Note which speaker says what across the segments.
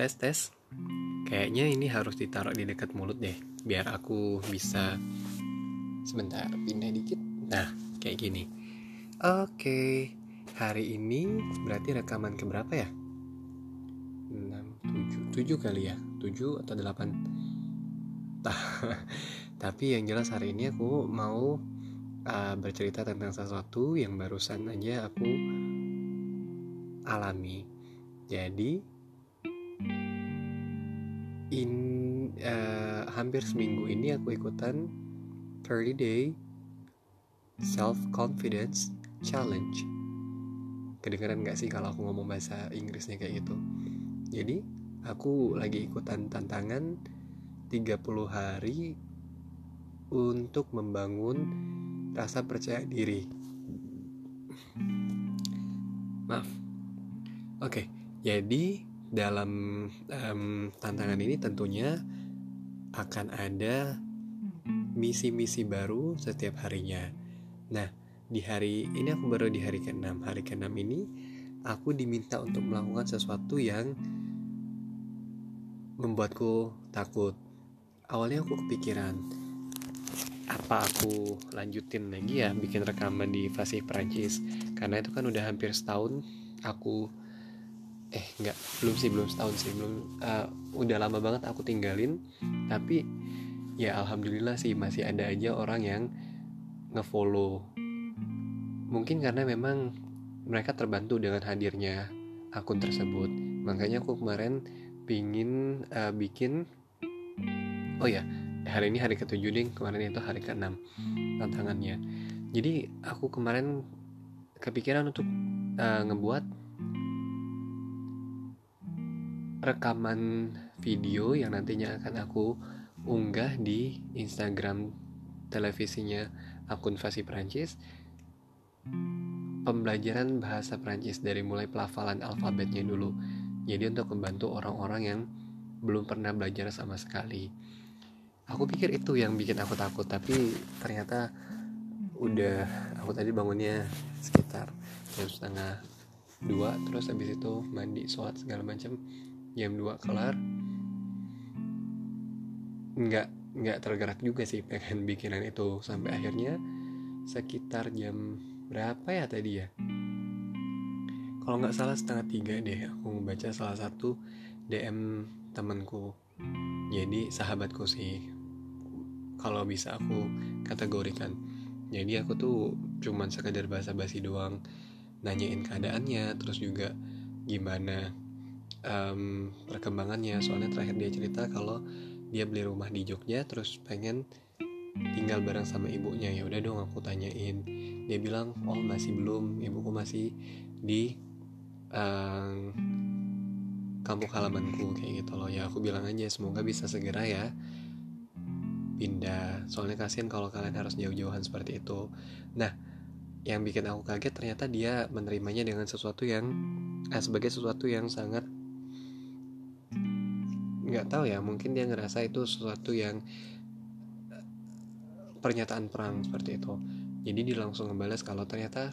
Speaker 1: tes tes. Kayaknya ini harus ditaruh di dekat mulut deh, biar aku bisa sebentar pindah dikit. Nah, kayak gini. Oke, hari ini berarti rekaman keberapa ya? 6, 7, 7 kali ya? 7 atau 8? Tapi yang jelas hari ini aku mau uh, bercerita tentang sesuatu yang barusan aja aku alami. Jadi in uh, hampir seminggu ini aku ikutan 30 day self confidence challenge. Kedengeran gak sih kalau aku ngomong bahasa Inggrisnya kayak gitu? Jadi aku lagi ikutan tantangan 30 hari untuk membangun rasa percaya diri. Maaf. Oke, okay, jadi dalam um, tantangan ini tentunya akan ada misi-misi baru setiap harinya. Nah, di hari ini aku baru di hari ke-6. Hari ke-6 ini aku diminta untuk melakukan sesuatu yang membuatku takut. Awalnya aku kepikiran apa aku lanjutin lagi ya bikin rekaman di Fasih Perancis karena itu kan udah hampir setahun aku eh nggak belum sih belum setahun sih. Belum uh, udah lama banget aku tinggalin. Tapi ya alhamdulillah sih masih ada aja orang yang ngefollow. Mungkin karena memang mereka terbantu dengan hadirnya akun tersebut. Makanya aku kemarin pingin uh, bikin oh ya hari ini hari ketujuh nih. Kemarin itu hari keenam tantangannya. Jadi aku kemarin kepikiran untuk uh, ngebuat rekaman video yang nantinya akan aku unggah di Instagram televisinya akun Fasi Perancis. Pembelajaran bahasa Perancis dari mulai pelafalan alfabetnya dulu. Jadi untuk membantu orang-orang yang belum pernah belajar sama sekali. Aku pikir itu yang bikin aku takut tapi ternyata udah aku tadi bangunnya sekitar jam setengah dua terus habis itu mandi sholat segala macam jam 2 kelar. Nggak nggak tergerak juga sih pengen bikinan itu sampai akhirnya sekitar jam berapa ya tadi ya? Kalau nggak salah setengah tiga deh aku membaca salah satu DM temanku. Jadi sahabatku sih kalau bisa aku kategorikan. Jadi aku tuh cuman sekedar basa-basi doang nanyain keadaannya terus juga gimana um, perkembangannya. Soalnya terakhir dia cerita kalau dia beli rumah di Jogja terus pengen tinggal bareng sama ibunya. Ya udah dong aku tanyain. Dia bilang oh masih belum. Ibuku masih di um, kampung halamanku kayak gitu loh. Ya aku bilang aja semoga bisa segera ya pindah. Soalnya kasihan kalau kalian harus jauh-jauhan seperti itu. Nah yang bikin aku kaget ternyata dia menerimanya dengan sesuatu yang eh, sebagai sesuatu yang sangat nggak tahu ya mungkin dia ngerasa itu sesuatu yang eh, pernyataan perang seperti itu. Jadi dia langsung ngebales kalau ternyata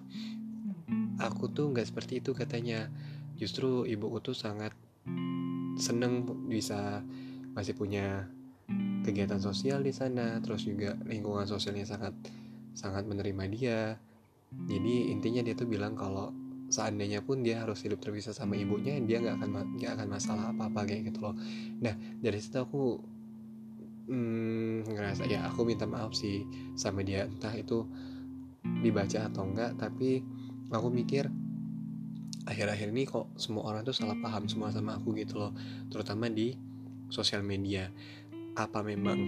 Speaker 1: aku tuh nggak seperti itu katanya. Justru ibuku tuh sangat seneng bisa masih punya kegiatan sosial di sana terus juga lingkungan sosialnya sangat sangat menerima dia. Jadi intinya dia tuh bilang kalau seandainya pun dia harus hidup terpisah sama ibunya dia nggak akan nggak akan masalah apa apa kayak gitu loh. Nah dari situ aku hmm, ngerasa ya aku minta maaf sih sama dia. Entah itu dibaca atau enggak tapi aku mikir akhir-akhir ini kok semua orang tuh salah paham semua sama aku gitu loh terutama di sosial media. Apa memang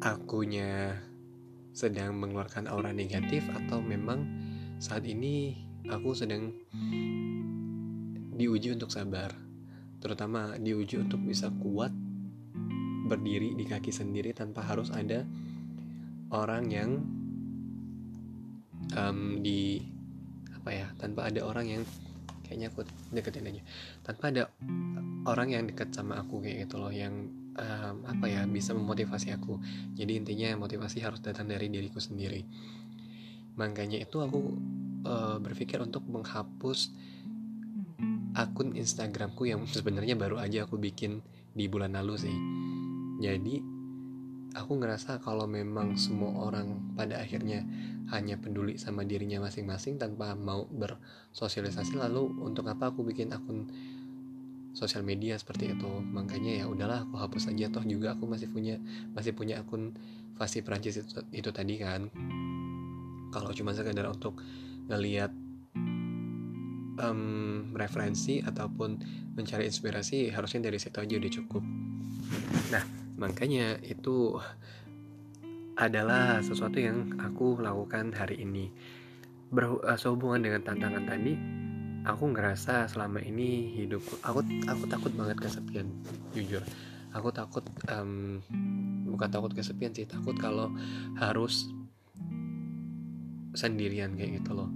Speaker 1: akunya sedang mengeluarkan aura negatif atau memang saat ini aku sedang diuji untuk sabar. Terutama diuji untuk bisa kuat berdiri di kaki sendiri tanpa harus ada orang yang um, di apa ya tanpa ada orang yang kayaknya aku deketin aja. Tanpa ada orang yang deket sama aku kayak gitu loh yang um, apa ya bisa memotivasi aku. Jadi intinya motivasi harus datang dari diriku sendiri. Makanya itu aku uh, berpikir untuk menghapus akun Instagramku yang sebenarnya baru aja aku bikin di bulan lalu sih. Jadi aku ngerasa kalau memang semua orang pada akhirnya hanya peduli sama dirinya masing-masing tanpa mau bersosialisasi lalu untuk apa aku bikin akun sosial media seperti itu? Makanya ya udahlah aku hapus aja. Toh juga aku masih punya masih punya akun Fasi Prancis itu, itu tadi kan. Kalau cuma sekedar untuk ngelihat um, referensi ataupun mencari inspirasi harusnya dari situ aja udah cukup. Nah makanya itu adalah sesuatu yang aku lakukan hari ini. Ber, uh, sehubungan dengan tantangan tadi aku ngerasa selama ini hidup aku aku takut banget kesepian jujur. Aku takut um, bukan takut kesepian sih takut kalau harus sendirian kayak gitu loh.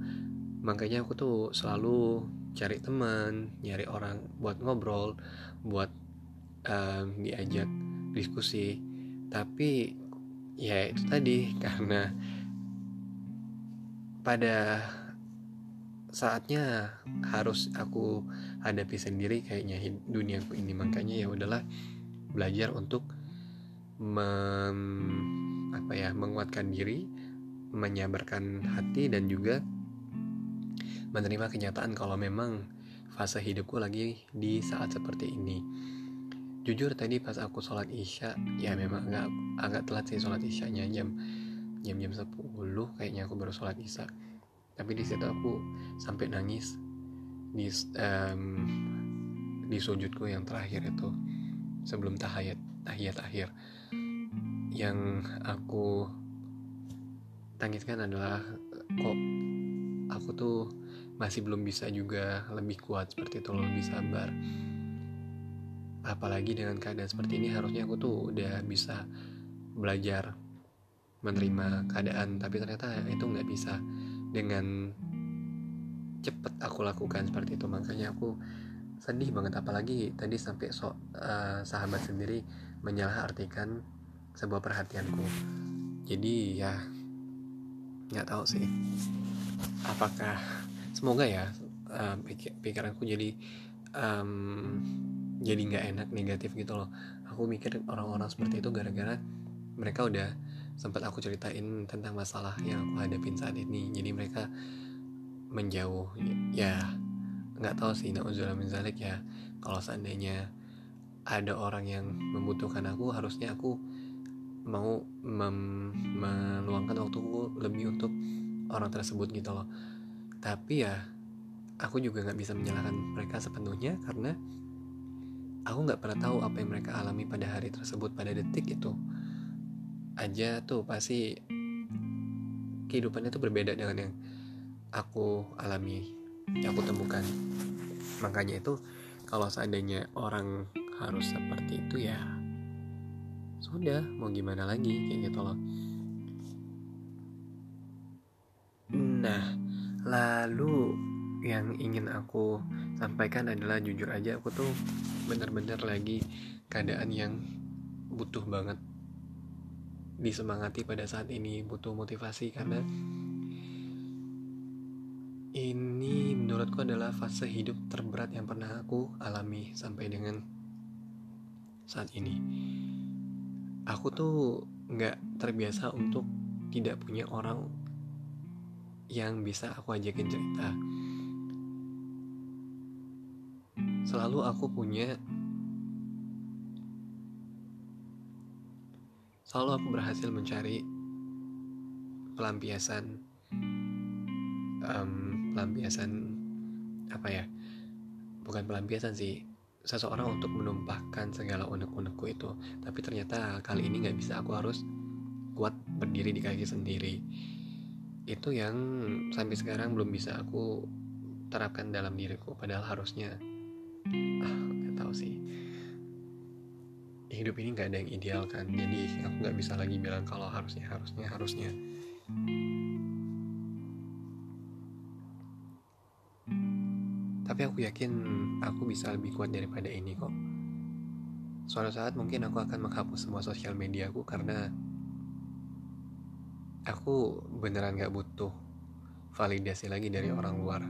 Speaker 1: Makanya aku tuh selalu cari teman nyari orang buat ngobrol buat um, diajak diskusi. Tapi ya itu tadi karena pada saatnya harus aku hadapi sendiri kayaknya duniaku ini. Makanya ya udahlah belajar untuk mem, apa ya menguatkan diri menyabarkan hati dan juga menerima kenyataan kalau memang fase hidupku lagi di saat seperti ini. Jujur tadi pas aku sholat isya ya memang agak agak telat sih sholat isyanya jam jam jam 10 kayaknya aku baru sholat isya. Tapi di situ aku sampai nangis di um, di sujudku yang terakhir itu sebelum tahayat tahiyat akhir. Yang aku tangiskan adalah kok aku tuh masih belum bisa juga lebih kuat seperti itu lebih sabar. Apalagi dengan keadaan seperti ini harusnya aku tuh udah bisa belajar menerima keadaan tapi ternyata itu nggak bisa dengan cepet aku lakukan seperti itu. Makanya aku sedih banget apalagi tadi sampai so, uh, sahabat sendiri menyalahartikan sebuah perhatianku. Jadi ya nggak tahu sih. Apakah semoga ya uh, pikiranku jadi um, jadi nggak enak negatif gitu loh. Aku mikir orang-orang seperti itu gara-gara mereka udah sempat aku ceritain tentang masalah yang aku hadapin saat ini. Jadi mereka menjauh. Ya nggak tahu sih nauzubillah min zalik ya. Kalau seandainya ada orang yang membutuhkan aku harusnya aku mau mem meluangkan waktuku lebih untuk orang tersebut gitu loh. Tapi ya aku juga nggak bisa menyalahkan mereka sepenuhnya karena aku nggak pernah tahu apa yang mereka alami pada hari tersebut pada detik itu. Aja tuh pasti kehidupannya tuh berbeda dengan yang aku alami yang aku temukan. Makanya itu kalau seandainya orang harus seperti itu ya sudah mau gimana lagi kayak gitu loh nah lalu yang ingin aku sampaikan adalah jujur aja aku tuh bener-bener lagi keadaan yang butuh banget disemangati pada saat ini butuh motivasi karena ini menurutku adalah fase hidup terberat yang pernah aku alami sampai dengan saat ini. Aku tuh nggak terbiasa untuk tidak punya orang yang bisa aku ajakin cerita. Selalu aku punya selalu aku berhasil mencari pelampiasan um, pelampiasan apa ya bukan pelampiasan sih seseorang untuk menumpahkan segala unek-unekku itu. Tapi ternyata kali ini nggak bisa. Aku harus kuat berdiri di kaki sendiri. Itu yang sampai sekarang belum bisa aku terapkan dalam diriku. Padahal harusnya. Ah nggak tahu sih. Hidup ini nggak ada yang ideal kan. Jadi aku nggak bisa lagi bilang kalau harusnya harusnya harusnya tapi aku yakin aku bisa lebih kuat daripada ini kok. Suatu saat mungkin aku akan menghapus semua sosial media aku karena aku beneran gak butuh validasi lagi dari orang luar.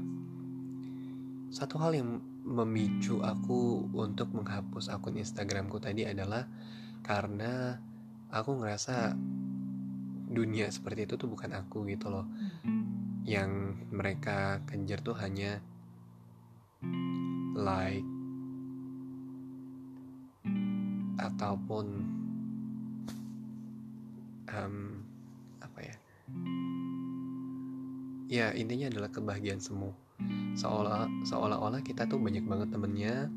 Speaker 1: Satu hal yang memicu aku untuk menghapus akun Instagramku tadi adalah karena aku ngerasa dunia seperti itu tuh bukan aku gitu loh. Yang mereka kejar tuh hanya like ataupun um, apa ya? Ya intinya adalah kebahagiaan semu. Seolah seolah-olah kita tuh banyak banget temennya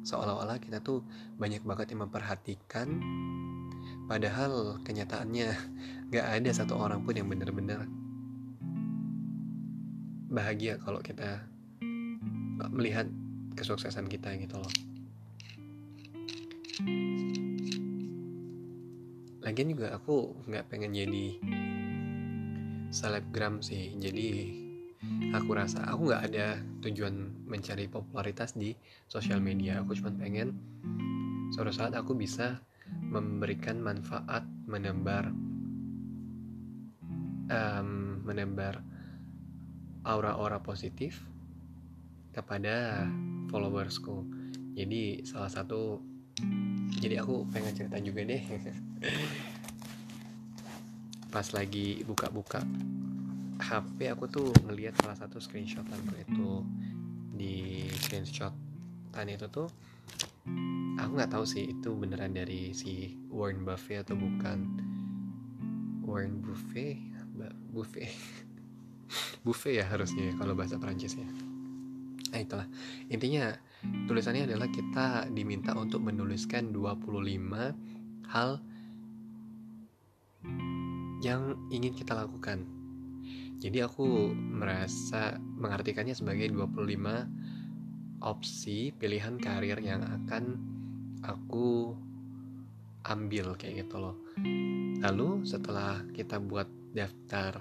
Speaker 1: seolah-olah kita tuh banyak banget yang memperhatikan padahal kenyataannya gak ada satu orang pun yang benar-benar bahagia kalau kita melihat kesuksesan kita gitu loh. Lagian juga aku nggak pengen jadi selebgram sih. Jadi aku rasa aku nggak ada tujuan mencari popularitas di sosial media. Aku cuma pengen suatu saat aku bisa memberikan manfaat menebar um, menebar aura-aura positif kepada followersku. Jadi salah satu jadi aku pengen cerita juga deh. Pas lagi buka-buka HP aku tuh ngelihat salah satu screenshotan itu. Di screenshot tadi itu tuh aku nggak tahu sih itu beneran dari si Warren Buffett atau bukan. Warren Buffett? Buffett. Buffet ya harusnya ya, kalau bahasa Prancis nah itulah. Intinya tulisannya adalah kita diminta untuk menuliskan 25 hal yang ingin kita lakukan. Jadi aku merasa mengartikannya sebagai 25 opsi pilihan karir yang akan aku ambil kayak gitu loh. Lalu setelah kita buat daftar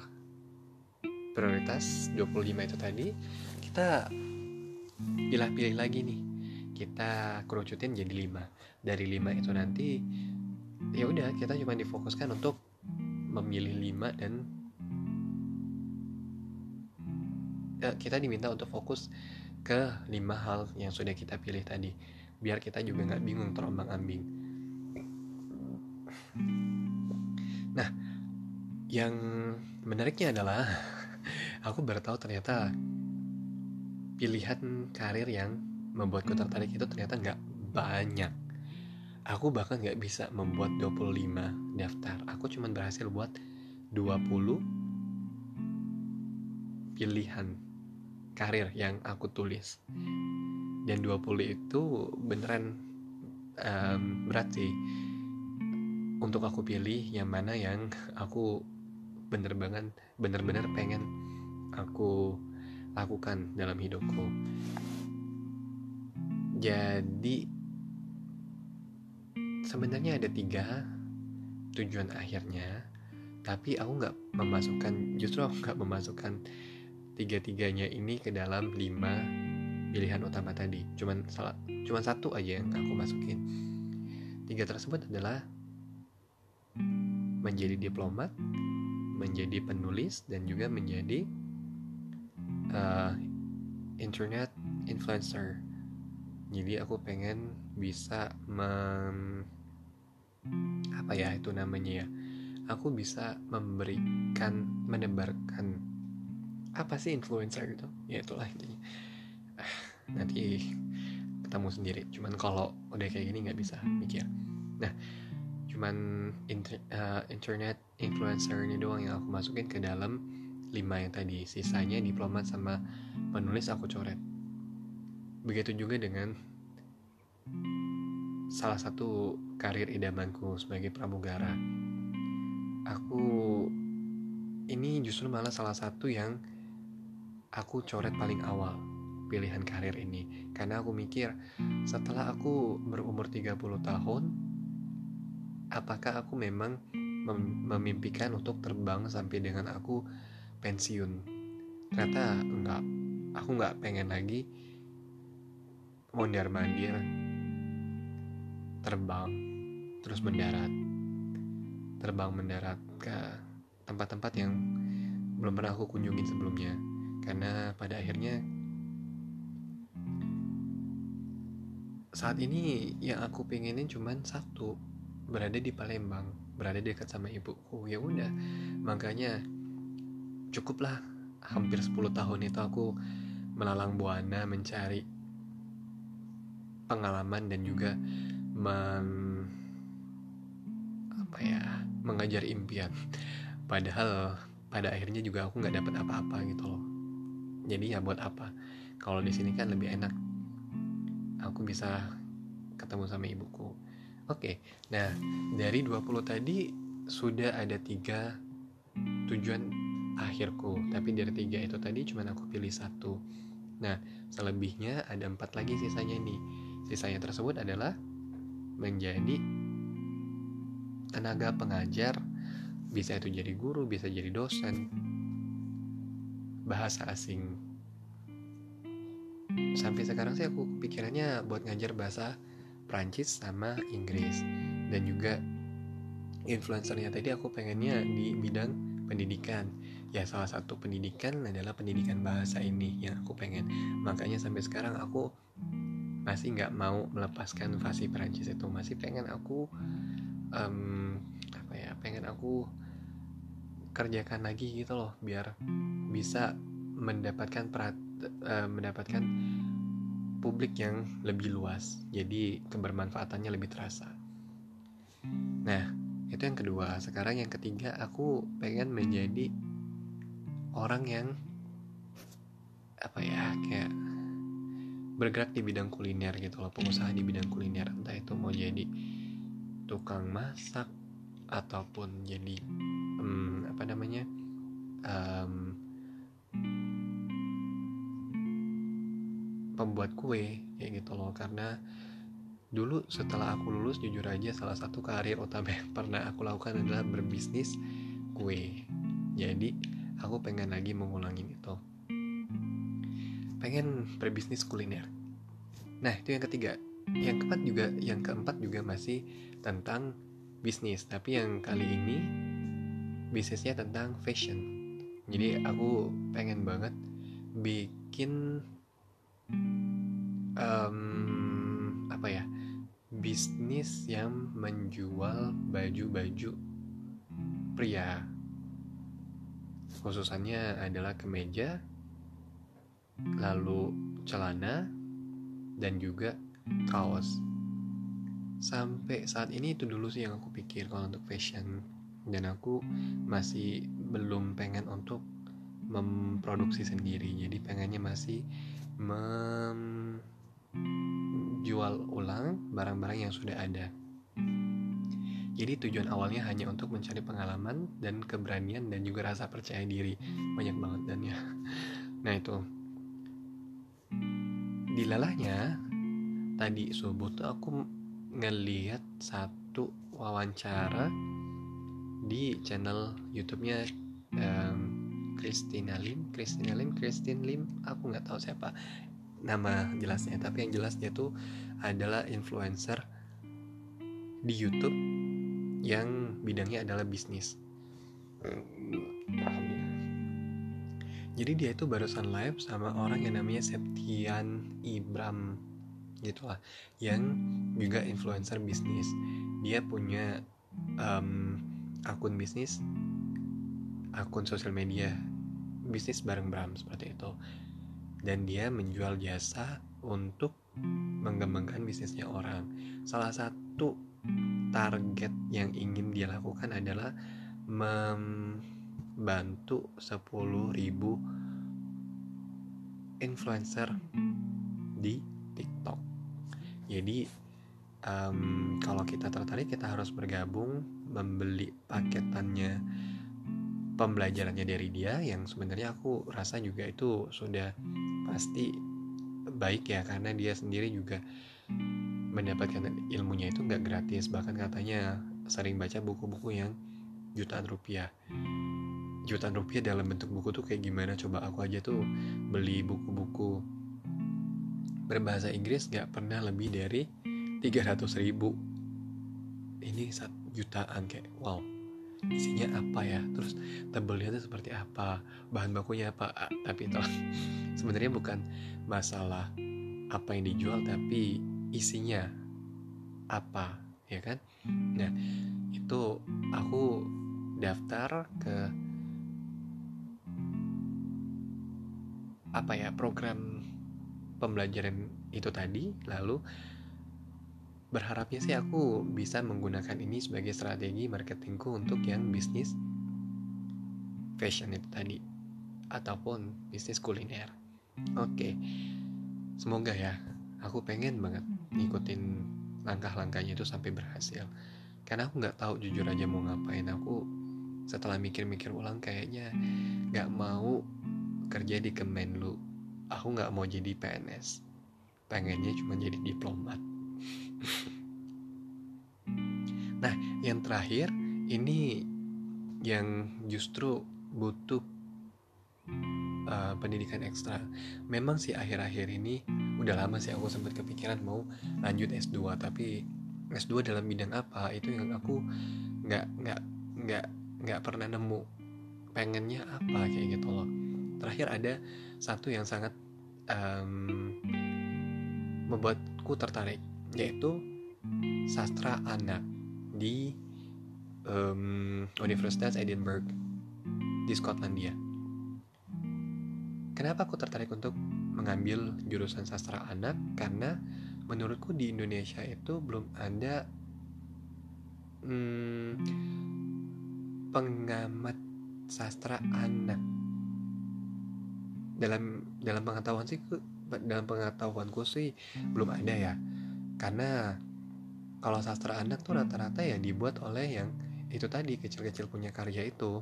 Speaker 1: prioritas 25 itu tadi kita pilih-pilih lagi nih. Kita kerucutin jadi 5 dari 5 itu nanti ya udah kita cuma difokuskan untuk memilih 5 dan ya, kita diminta untuk fokus ke 5 hal yang sudah kita pilih tadi. Biar kita juga nggak bingung terombang ambing nah yang menariknya adalah aku baru tahu ternyata pilihan karir yang membuatku tertarik itu ternyata nggak banyak. Aku bahkan nggak bisa membuat 25 daftar. Aku cuma berhasil buat 20 pilihan karir yang aku tulis. Dan 20 itu beneran um, berat sih. Untuk aku pilih yang mana yang aku bener banget bener-bener pengen aku lakukan dalam hidupku. Jadi sebenarnya ada tiga tujuan akhirnya, tapi aku nggak memasukkan, justru aku nggak memasukkan tiga-tiganya ini ke dalam lima pilihan utama tadi. Cuman salah, cuman satu aja yang aku masukin. Tiga tersebut adalah menjadi diplomat, menjadi penulis, dan juga menjadi uh, internet influencer. Jadi aku pengen bisa mem apa ya itu namanya ya? Aku bisa memberikan menebarkan apa sih influencer gitu? Ya itulah intinya. Ah, nanti ketemu sendiri. Cuman kalau udah kayak gini nggak bisa mikir. Nah cuman inter, uh, internet influencer ini doang yang aku masukin ke dalam lima yang tadi. Sisanya diplomat sama penulis aku coret. Begitu juga dengan salah satu karir idamanku sebagai pramugara. Aku ini justru malah salah satu yang aku coret paling awal pilihan karir ini. Karena aku mikir setelah aku berumur 30 tahun apakah aku memang mem memimpikan untuk terbang sampai dengan aku pensiun. Ternyata enggak. Aku nggak pengen lagi mondar mandir terbang terus mendarat. Terbang mendarat ke tempat-tempat yang belum pernah aku kunjungin sebelumnya. Karena pada akhirnya saat ini yang aku pengenin cuman satu berada di Palembang berada dekat sama ibuku. Ya udah makanya cukuplah. Hampir 10 tahun itu aku melalang buana mencari pengalaman dan juga men apa ya mengajar impian. Padahal pada akhirnya juga aku nggak dapat apa-apa gitu loh. Jadi ya buat apa? Kalau di sini kan lebih enak. Aku bisa ketemu sama ibuku. Oke nah dari 20 tadi sudah ada tiga tujuan akhirku. Tapi dari tiga itu tadi cuma aku pilih satu. Nah selebihnya ada empat lagi sisanya nih. Sisanya tersebut adalah menjadi tenaga pengajar bisa itu jadi guru bisa jadi dosen. Bahasa asing. Sampai sekarang sih aku pikirannya buat ngajar bahasa Prancis sama Inggris. Dan juga influencernya tadi aku pengennya di bidang pendidikan ya salah satu pendidikan adalah pendidikan bahasa ini yang aku pengen. Makanya sampai sekarang aku masih nggak mau melepaskan fasi Prancis itu. Masih pengen aku um, apa ya pengen aku kerjakan lagi gitu loh biar bisa mendapatkan perat, uh, mendapatkan publik yang lebih luas. Jadi kebermanfaatannya lebih terasa. Nah itu yang kedua. Sekarang yang ketiga aku pengen menjadi orang yang apa ya kayak bergerak di bidang kuliner gitu loh pengusaha di bidang kuliner. Entah itu mau jadi tukang masak ataupun jadi um, apa namanya um, pembuat kue kayak gitu loh. Karena dulu setelah aku lulus jujur aja salah satu karir utama yang pernah aku lakukan adalah berbisnis kue. Jadi aku pengen lagi mengulangi itu. Pengen berbisnis kuliner. Nah itu yang ketiga. Yang keempat juga yang keempat juga masih tentang bisnis. Tapi yang kali ini bisnisnya tentang fashion. Jadi aku pengen banget bikin um, apa ya bisnis yang menjual baju-baju pria khususannya adalah kemeja lalu celana dan juga kaos. Sampai saat ini itu dulu sih yang aku pikir kalau untuk fashion. Dan aku masih belum pengen untuk memproduksi sendiri. Jadi pengennya masih menjual ulang barang-barang yang sudah ada. Jadi tujuan awalnya hanya untuk mencari pengalaman dan keberanian dan juga rasa percaya diri. Banyak banget dan ya. Nah itu. Dilalahnya tadi subuh tuh aku ngeliat satu wawancara di channel YouTube-nya um, Christina Lim Christina Lim Christine Lim aku nggak tahu siapa nama jelasnya tapi yang jelas dia tuh adalah influencer di YouTube yang bidangnya adalah bisnis. Jadi dia itu barusan live sama orang yang namanya Septian Ibram. Gitu lah. Yang juga influencer bisnis. Dia punya um, akun bisnis akun sosial media. Bisnis bareng Bram seperti itu. Dan dia menjual jasa untuk mengembangkan bisnisnya orang. Salah satu target yang ingin dia lakukan adalah membantu 10.000 influencer di TikTok. Jadi um, kalau kita tertarik kita harus bergabung membeli paketannya pembelajarannya dari dia yang sebenarnya aku rasa juga itu sudah pasti baik ya karena dia sendiri juga mendapatkan ilmunya itu nggak gratis. Bahkan katanya sering baca buku-buku yang jutaan rupiah. Jutaan rupiah dalam bentuk buku tuh kayak gimana? Coba aku aja tuh beli buku-buku berbahasa Inggris nggak pernah lebih dari 300 ribu. Ini satu jutaan kayak wow. Isinya apa ya? Terus tebelnya itu seperti apa? Bahan bakunya apa? Tapi itu sebenarnya bukan masalah apa yang dijual tapi isinya apa ya kan? Nah itu aku daftar ke apa ya program pembelajaran itu tadi. Lalu berharapnya sih aku bisa menggunakan ini sebagai strategi marketingku untuk yang bisnis fashion itu tadi ataupun bisnis kuliner. Oke semoga ya. Aku pengen banget ngikutin langkah-langkahnya itu sampai berhasil. Karena aku nggak tahu jujur aja mau ngapain. Aku setelah mikir-mikir ulang kayaknya nggak mau kerja di Kemenlu. Aku nggak mau jadi PNS pengennya cuma jadi diplomat. Nah yang terakhir ini yang justru butuh uh, pendidikan ekstra. Memang sih akhir-akhir ini udah lama sih aku sempat kepikiran mau lanjut S2 tapi S2 dalam bidang apa itu yang aku nggak nggak nggak nggak pernah nemu pengennya apa kayak gitu loh terakhir ada satu yang sangat um, membuatku tertarik yaitu sastra anak di um, Universitas Edinburgh di Skotlandia. Kenapa aku tertarik untuk mengambil jurusan sastra anak? Karena menurutku di Indonesia itu belum ada hmm, pengamat sastra anak dalam dalam pengetahuan sih dalam pengetahuanku sih belum ada ya karena kalau sastra anak tuh rata-rata ya dibuat oleh yang itu tadi kecil-kecil punya karya itu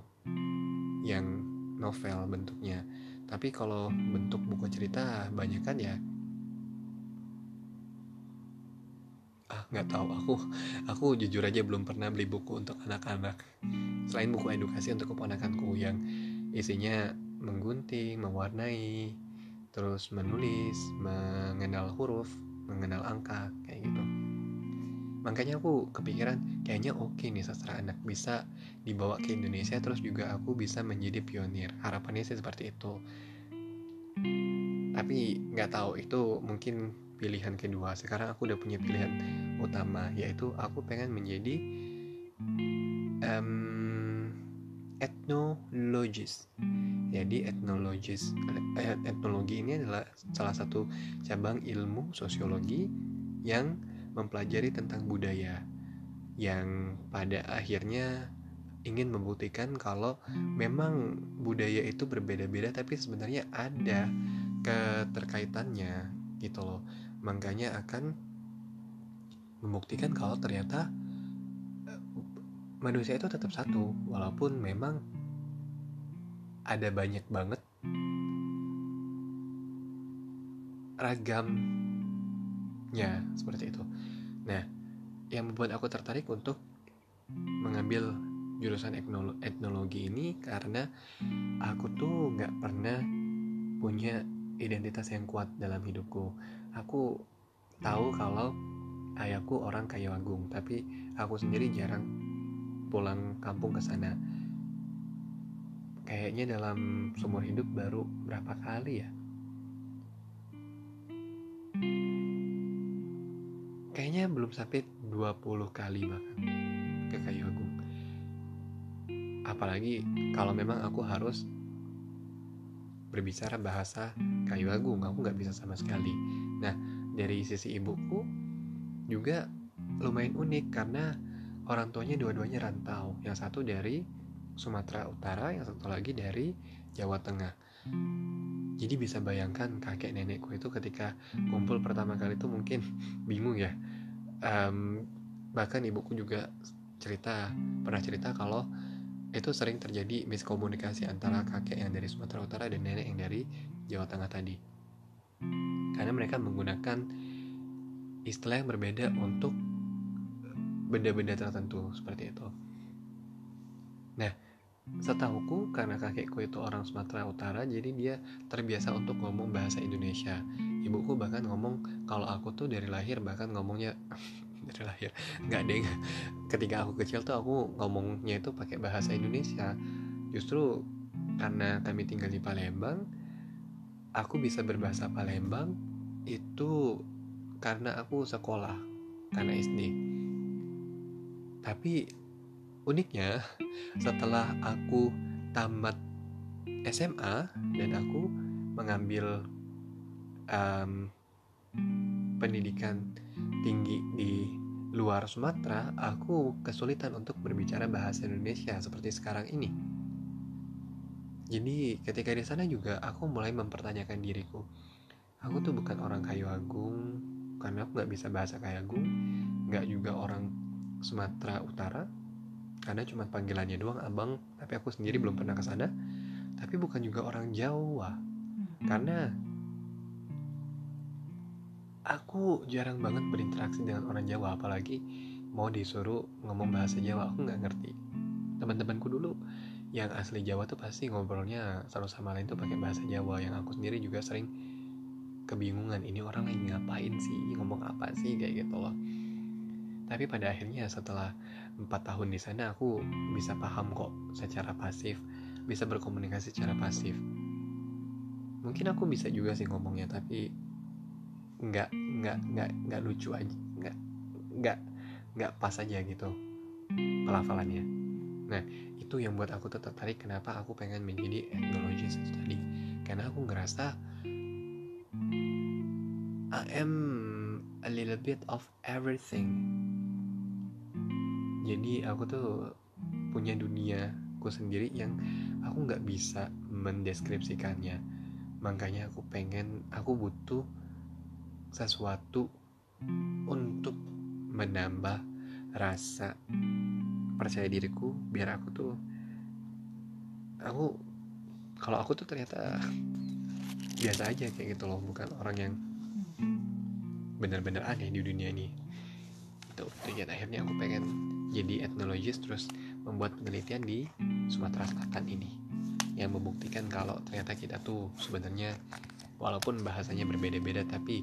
Speaker 1: yang novel bentuknya tapi kalau bentuk buku cerita banyak kan ya? Ah nggak tahu. Aku aku jujur aja belum pernah beli buku untuk anak-anak. Selain buku edukasi untuk keponakanku yang isinya menggunting mewarnai terus menulis mengenal huruf mengenal angka kayak gitu makanya aku kepikiran kayaknya oke nih sastra anak bisa dibawa ke Indonesia terus juga aku bisa menjadi pionir. Harapannya sih seperti itu. Tapi nggak tahu itu mungkin pilihan kedua. Sekarang aku udah punya pilihan utama yaitu aku pengen menjadi um, etnologis. Jadi etnologis eh, etnologi ini adalah salah satu cabang ilmu sosiologi yang mempelajari tentang budaya yang pada akhirnya ingin membuktikan kalau memang budaya itu berbeda-beda tapi sebenarnya ada keterkaitannya gitu loh. Makanya akan membuktikan kalau ternyata eh, manusia itu tetap satu walaupun memang ada banyak banget ragamnya seperti itu. Nah, yang membuat aku tertarik untuk mengambil jurusan etnologi ini karena aku tuh nggak pernah punya identitas yang kuat dalam hidupku. Aku tahu kalau ayahku orang kayu agung tapi aku sendiri jarang pulang kampung ke sana. Kayaknya dalam seumur hidup baru berapa kali ya kayaknya belum sampai 20 kali bahkan ke kayu agung apalagi kalau memang aku harus berbicara bahasa kayu agung aku nggak bisa sama sekali. Nah dari sisi ibuku juga lumayan unik karena orang tuanya dua-duanya rantau. Yang satu dari Sumatera Utara yang satu lagi dari Jawa Tengah jadi bisa bayangkan kakek nenekku itu ketika kumpul pertama kali itu mungkin bingung ya um, bahkan ibuku juga cerita pernah cerita kalau itu sering terjadi miskomunikasi antara kakek yang dari Sumatera Utara dan nenek yang dari Jawa Tengah tadi. Karena mereka menggunakan istilah yang berbeda untuk benda-benda tertentu seperti itu. Nah, setahuku karena kakekku itu orang Sumatera Utara, jadi dia terbiasa untuk ngomong bahasa Indonesia. Ibuku bahkan ngomong kalau aku tuh dari lahir bahkan ngomongnya dari lahir nggak deh. Ketika aku kecil tuh aku ngomongnya itu pakai bahasa Indonesia. Justru karena kami tinggal di Palembang aku bisa berbahasa Palembang itu karena aku sekolah karena SD tapi uniknya setelah aku tamat SMA dan aku mengambil um, pendidikan tinggi di luar Sumatera, aku kesulitan untuk berbicara bahasa Indonesia seperti sekarang ini. Jadi ketika di sana juga aku mulai mempertanyakan diriku. Aku tuh bukan orang kayu agung karena aku nggak bisa bahasa kayu agung, nggak juga orang Sumatera Utara karena cuma panggilannya doang abang, tapi aku sendiri belum pernah ke sana. Tapi bukan juga orang Jawa. Karena aku jarang banget berinteraksi dengan orang Jawa apalagi mau disuruh ngomong bahasa Jawa aku nggak ngerti. Teman-temanku dulu yang asli Jawa tuh pasti ngobrolnya satu sama lain tuh pakai bahasa Jawa. Yang aku sendiri juga sering kebingungan ini orang lagi ngapain sih? Ngomong apa sih? Kayak gitu loh. Tapi pada akhirnya setelah empat tahun di sana aku bisa paham kok secara pasif bisa berkomunikasi secara pasif. Mungkin aku bisa juga sih ngomongnya tapi nggak nggak nggak nggak lucu aja nggak nggak nggak pas aja gitu pelafalannya. Nah itu yang buat aku tetap tertarik kenapa aku pengen menjadi ethnologist tadi. Karena aku ngerasa I am a little bit of everything jadi aku tuh punya duniaku sendiri yang aku nggak bisa mendeskripsikannya. Makanya aku pengen aku butuh sesuatu untuk menambah rasa percaya diriku biar aku tuh aku kalau aku tuh ternyata biasa aja kayak gitu loh bukan orang yang benar-benar aneh di dunia ini. Itu tujuan akhirnya aku pengen jadi etnologis terus membuat penelitian di Sumatera Selatan ini. Yang membuktikan kalau ternyata kita tuh sebenarnya walaupun bahasanya berbeda-beda tapi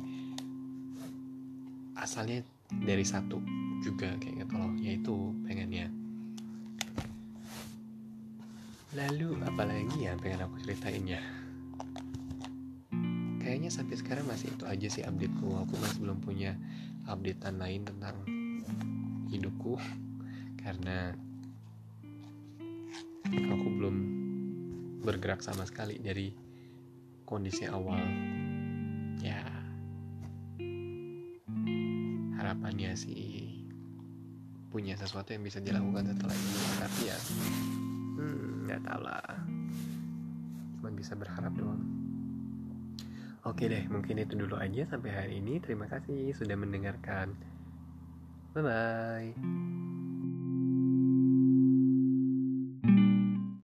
Speaker 1: asalnya dari satu juga kayak gitu loh yaitu pengennya. Lalu apalagi ya pengen aku ceritain ya? Kayaknya sampai sekarang masih itu aja sih updateku. Aku masih belum punya updatean lain tentang hidupku karena aku belum bergerak sama sekali dari kondisi awal. Ya harapannya sih punya sesuatu yang bisa dilakukan setelah ini. Tapi ya hmm, nggak tahu lah. Cuma bisa berharap doang. Oke deh mungkin itu dulu aja sampai hari ini. Terima kasih sudah mendengarkan. Bye bye